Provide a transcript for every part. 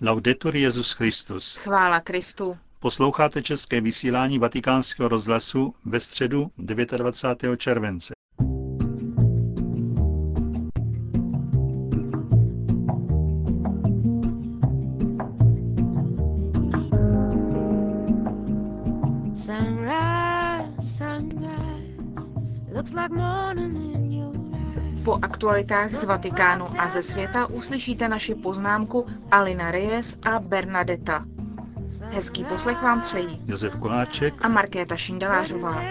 Laudetur Jezus Christus. Chvála Kristu. Posloucháte české vysílání Vatikánského rozhlasu ve středu 29. července. Aktualitách z Vatikánu a ze světa uslyšíte naši poznámku Alina Reyes a Bernadetta. Hezký poslech vám přejí Josef Koláček a Markéta Šindelářová.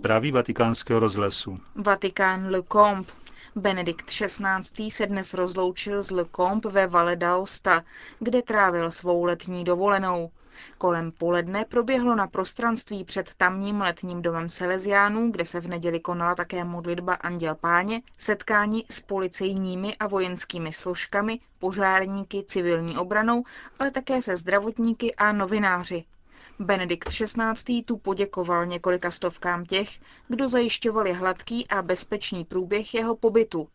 Zprávy vatikánského rozhlasu. Vatikán Le Combe. Benedikt XVI. se dnes rozloučil z Le Combe ve Valle d'Aosta, kde trávil svou letní dovolenou. Kolem poledne proběhlo na prostranství před tamním letním domem Salesiánů, kde se v neděli konala také modlitba Anděl Páně, setkání s policejními a vojenskými složkami, požárníky, civilní obranou, ale také se zdravotníky a novináři. Benedikt XVI. tu poděkoval několika stovkám těch, kdo zajišťovali hladký a bezpečný průběh jeho pobytu.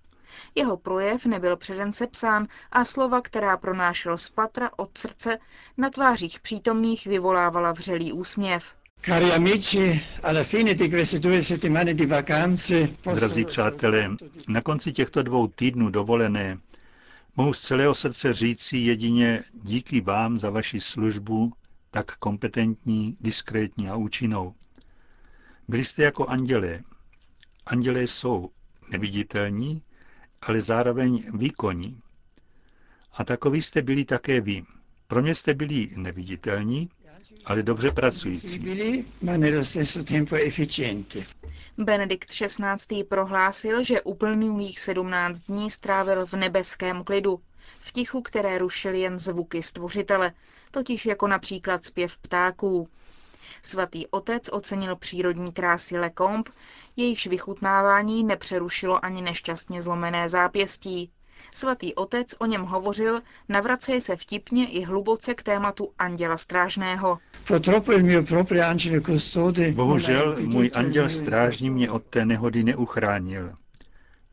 Jeho projev nebyl předem sepsán a slova, která pronášel z patra od srdce, na tvářích přítomných vyvolávala vřelý úsměv. Cari amici, alla fine di queste due settimane di vacanze, Drazí přátelé, na konci těchto dvou týdnů dovolené mohu z celého srdce říci jedině díky vám za vaši službu, tak kompetentní, diskrétní a účinnou. Byli jste jako andělé. Andělé jsou neviditelní, ale zároveň výkonní. A takový jste byli také vy. Pro mě jste byli neviditelní, ale dobře pracující. Benedikt XVI. prohlásil, že uplynulých 17 dní strávil v nebeském klidu, v tichu, které rušily jen zvuky stvořitele, totiž jako například zpěv ptáků. Svatý otec ocenil přírodní krásy Lecombe, jejichž vychutnávání nepřerušilo ani nešťastně zlomené zápěstí. Svatý otec o něm hovořil, navraceje se vtipně i hluboce k tématu anděla strážného. Bohužel můj anděl strážný mě od té nehody neuchránil.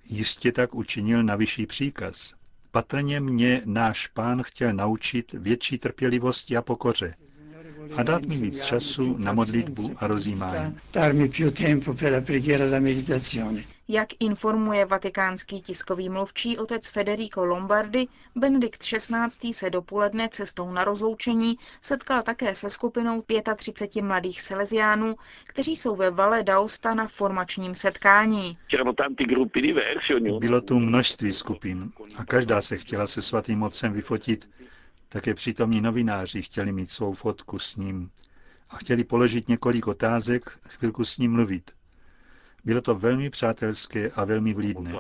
Jistě tak učinil na vyšší příkaz. Patrně mě náš pán chtěl naučit větší trpělivosti a pokoře a dát mi víc času na modlitbu a rozjímání. Jak informuje vatikánský tiskový mluvčí otec Federico Lombardi, Benedikt XVI. se dopoledne cestou na rozloučení setkal také se skupinou 35 mladých Salesiánů, kteří jsou ve Valle d'Aosta na formačním setkání. Bylo tu množství skupin a každá se chtěla se svatým otcem vyfotit. Také přítomní novináři chtěli mít svou fotku s ním a chtěli položit několik otázek, chvilku s ním mluvit. Bylo to velmi přátelské a velmi vlídné.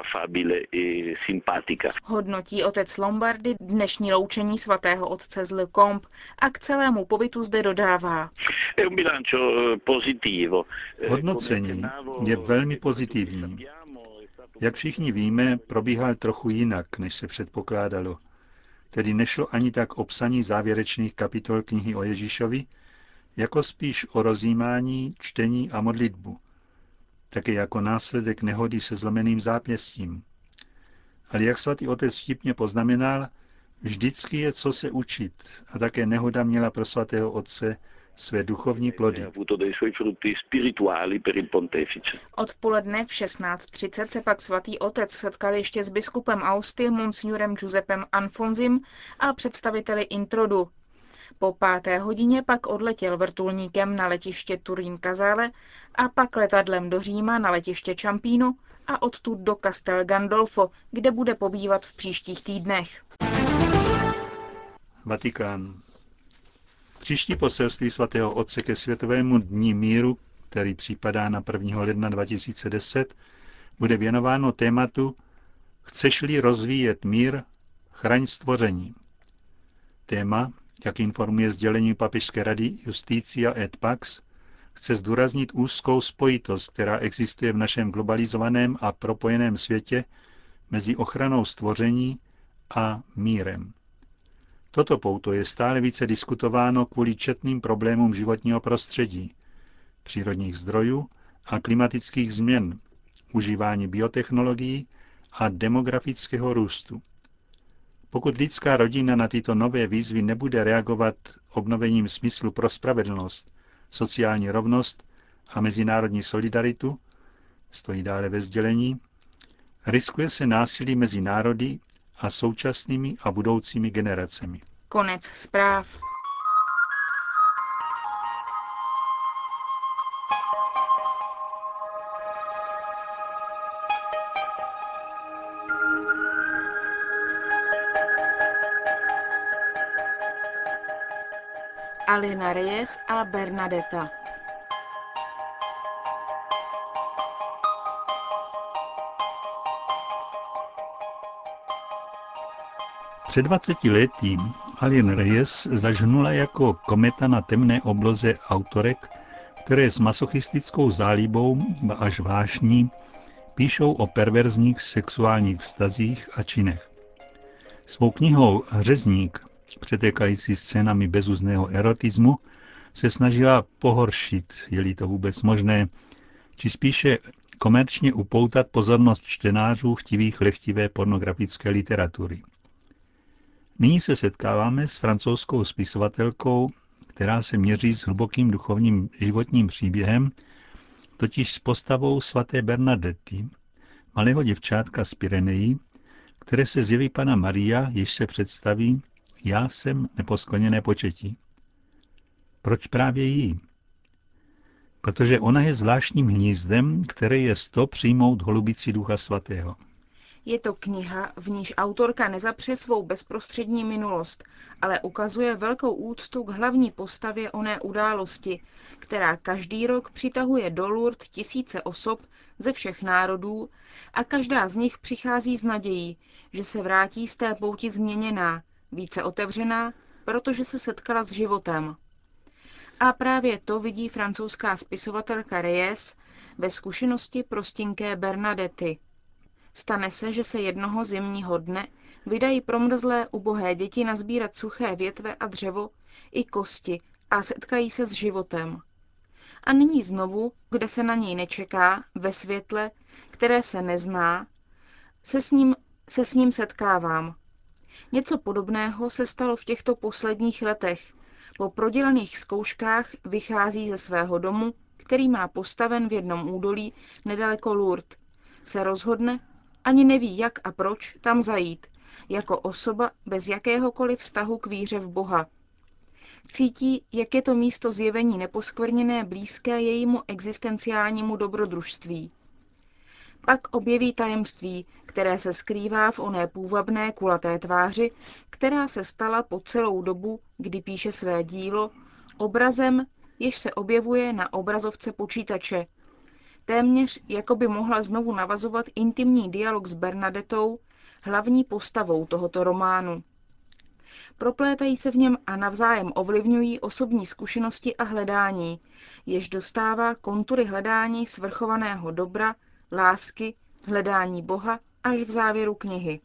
Hodnotí otec Lombardy dnešní loučení svatého otce z Le Combe a k celému pobytu zde dodává. Hodnocení je velmi pozitivní. Jak všichni víme, probíhal trochu jinak, než se předpokládalo. Tedy nešlo ani tak o psaní závěrečných kapitol knihy o Ježíšovi, jako spíš o rozjímání, čtení a modlitbu – také jako následek nehody se zlomeným zápěstím. Ale jak svatý otec vtipně poznamenal, vždycky je co se učit a také nehoda měla pro svatého otce své duchovní plody. Odpoledne v 16.30 se pak svatý otec setkal ještě s biskupem Austy, monsignorem Giuseppem Anfonzim a představiteli Introdu, po páté hodině pak odletěl vrtulníkem na letiště Turín Kazale a pak letadlem do Říma na letiště Čampínu a odtud do Castel Gandolfo, kde bude pobývat v příštích týdnech. Vatikán. Příští poselství svatého Otce ke Světovému dní míru, který připadá na 1. ledna 2010, bude věnováno tématu Chceš-li rozvíjet mír, chraň stvoření. Téma, jak informuje sdělení Papežské rady Justícia et Pax, chce zdůraznit úzkou spojitost, která existuje v našem globalizovaném a propojeném světě mezi ochranou stvoření a mírem. Toto pouto je stále více diskutováno kvůli četným problémům životního prostředí, přírodních zdrojů a klimatických změn, užívání biotechnologií a demografického růstu. Pokud lidská rodina na tyto nové výzvy nebude reagovat obnovením smyslu pro spravedlnost, sociální rovnost a mezinárodní solidaritu, stojí dále ve sdělení, riskuje se násilí mezi národy a současnými a budoucími generacemi. Konec zpráv. Alina Reyes a Bernadetta. Před 20 lety Alien Reyes zažnula jako kometa na temné obloze autorek, které s masochistickou zálibou až vášní píšou o perverzních sexuálních vztazích a činech. Svou knihou Hřezník, přetékající scénami bezuzného erotismu, se snažila pohoršit, je-li to vůbec možné, či spíše komerčně upoutat pozornost čtenářů chtivých lechtivé pornografické literatury. Nyní se setkáváme s francouzskou spisovatelkou, která se měří s hlubokým duchovním životním příběhem, totiž s postavou svaté Bernadety, malého děvčátka z Pyrenejí, které se zjeví pana Maria, jež se představí, já jsem neposkleněné početí. Proč právě jí? Protože ona je zvláštním hnízdem, které je sto přijmout holubici ducha svatého. Je to kniha, v níž autorka nezapře svou bezprostřední minulost, ale ukazuje velkou úctu k hlavní postavě oné události, která každý rok přitahuje do Lourdes tisíce osob ze všech národů a každá z nich přichází s nadějí, že se vrátí z té pouti změněná, více otevřená, protože se setkala s životem. A právě to vidí francouzská spisovatelka Reyes ve zkušenosti prostinké Bernadety – Stane se, že se jednoho zimního dne vydají promrzlé ubohé děti nazbírat suché větve a dřevo i kosti a setkají se s životem. A nyní znovu, kde se na něj nečeká, ve světle, které se nezná, se s ním, se s ním setkávám. Něco podobného se stalo v těchto posledních letech. Po prodělaných zkouškách vychází ze svého domu, který má postaven v jednom údolí nedaleko Lourdes. Se rozhodne, ani neví, jak a proč tam zajít, jako osoba bez jakéhokoliv vztahu k víře v Boha. Cítí, jak je to místo zjevení neposkvrněné blízké jejímu existenciálnímu dobrodružství. Pak objeví tajemství, které se skrývá v oné půvabné kulaté tváři, která se stala po celou dobu, kdy píše své dílo, obrazem, jež se objevuje na obrazovce počítače, Téměř jako by mohla znovu navazovat intimní dialog s Bernadetou, hlavní postavou tohoto románu. Proplétají se v něm a navzájem ovlivňují osobní zkušenosti a hledání, jež dostává kontury hledání svrchovaného dobra, lásky, hledání Boha až v závěru knihy.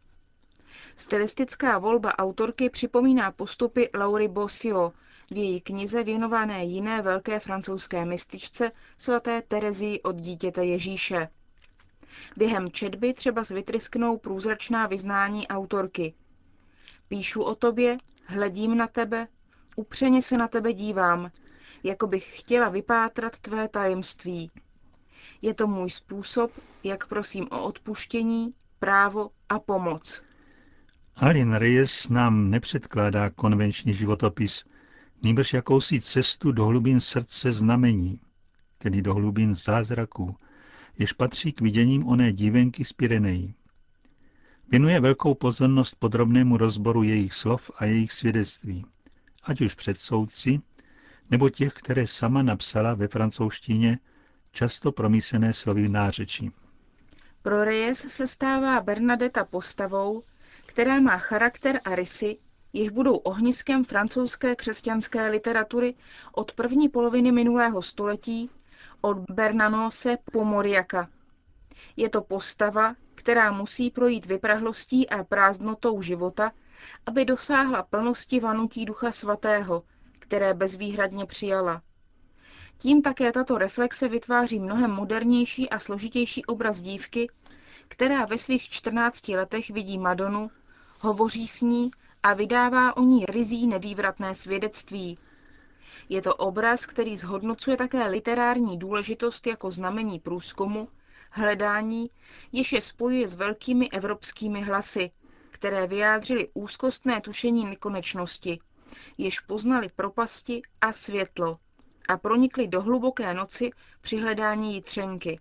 Stylistická volba autorky připomíná postupy Laury Bossio, v její knize věnované jiné velké francouzské mističce svaté Terezii od dítěte Ježíše. Během četby třeba zvytrysknou průzračná vyznání autorky. Píšu o tobě, hledím na tebe, upřeně se na tebe dívám, jako bych chtěla vypátrat tvé tajemství. Je to můj způsob, jak prosím o odpuštění, právo a pomoc. Alin Reyes nám nepředkládá konvenční životopis, nýbrž jakousi cestu do hlubin srdce znamení, tedy do hlubin zázraků, jež patří k viděním oné dívenky z Pirenejí. Věnuje velkou pozornost podrobnému rozboru jejich slov a jejich svědectví, ať už před soudci, nebo těch, které sama napsala ve francouzštině často promísené slovy nářečí. Pro Reyes se stává Bernadeta postavou, která má charakter a rysy, jež budou ohniskem francouzské křesťanské literatury od první poloviny minulého století, od Bernanose po Moriaka. Je to postava, která musí projít vyprahlostí a prázdnotou života, aby dosáhla plnosti vanutí Ducha Svatého, které bezvýhradně přijala. Tím také tato reflexe vytváří mnohem modernější a složitější obraz dívky, která ve svých 14 letech vidí Madonu, hovoří s ní a vydává o ní rizí nevývratné svědectví. Je to obraz, který zhodnocuje také literární důležitost jako znamení průzkumu, hledání, jež je spojuje s velkými evropskými hlasy, které vyjádřily úzkostné tušení nekonečnosti, jež poznali propasti a světlo a pronikli do hluboké noci při hledání jitřenky.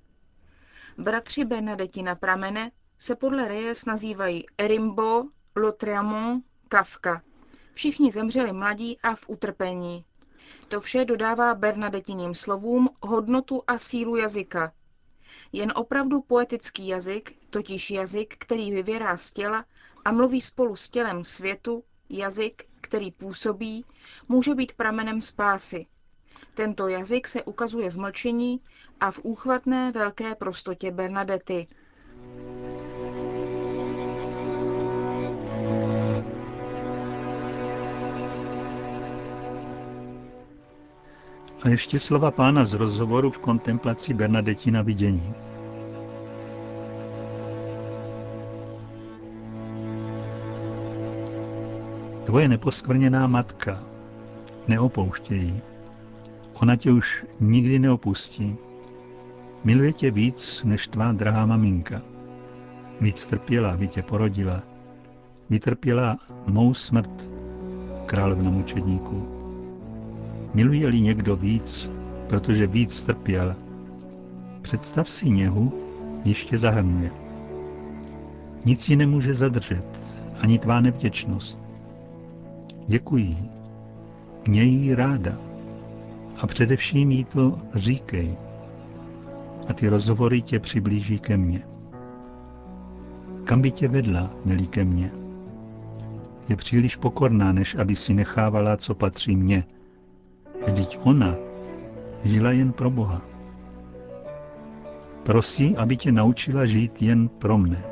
Bratři Bernadeti na pramene se podle Reyes nazývají Rimbo, Lotriamont, Kafka. Všichni zemřeli mladí a v utrpení. To vše dodává Bernadetiním slovům hodnotu a sílu jazyka. Jen opravdu poetický jazyk, totiž jazyk, který vyvěrá z těla a mluví spolu s tělem světu, jazyk, který působí, může být pramenem spásy. Tento jazyk se ukazuje v mlčení a v úchvatné velké prostotě Bernadety. A ještě slova pána z rozhovoru v kontemplaci Bernadetina vidění. Tvoje neposkvrněná matka, neopouštějí. Ona tě už nikdy neopustí. Miluje tě víc než tvá drahá maminka. Víc trpěla, aby tě porodila. Vytrpěla mou smrt, královna mučedníků. Miluje-li někdo víc, protože víc trpěl, představ si něhu, ještě zahrnuje. Nic ji nemůže zadržet, ani tvá nevděčnost. Děkuji. Měj jí ráda. A především jí to říkej. A ty rozhovory tě přiblíží ke mně. Kam by tě vedla, milí ke mně? Je příliš pokorná, než aby si nechávala, co patří mně, Vždyť ona žila jen pro Boha. Prosí, aby tě naučila žít jen pro mne.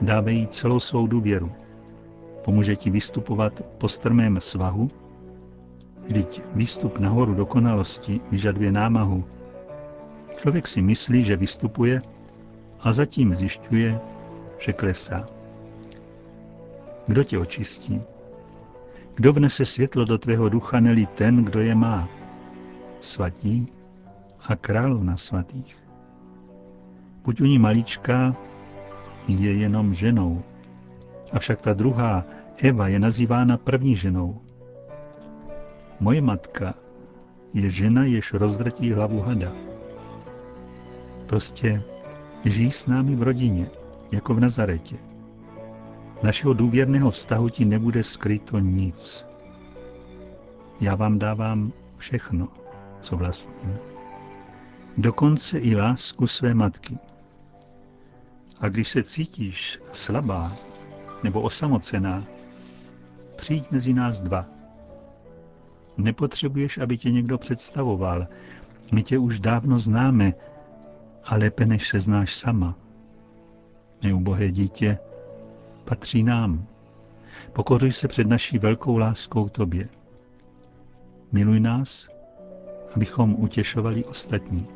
Dávej jí celou svou důvěru. Pomůže ti vystupovat po strmém svahu, vždyť výstup nahoru dokonalosti vyžaduje námahu. Člověk si myslí, že vystupuje a zatím zjišťuje, že klesá. Kdo tě očistí? Kdo vnese světlo do tvého ducha, neli ten, kdo je má? Svatí a královna svatých. Buď u ní maličká, je jenom ženou. Avšak ta druhá, Eva, je nazývána první ženou. Moje matka je žena, jež rozdrtí hlavu hada. Prostě žijí s námi v rodině, jako v Nazaretě našeho důvěrného vztahu ti nebude skryto nic. Já vám dávám všechno, co vlastním. Dokonce i lásku své matky. A když se cítíš slabá nebo osamocená, přijď mezi nás dva. Nepotřebuješ, aby tě někdo představoval. My tě už dávno známe a lépe než se znáš sama. Neubohé dítě, patří nám. Pokořuj se před naší velkou láskou tobě. Miluj nás, abychom utěšovali ostatní.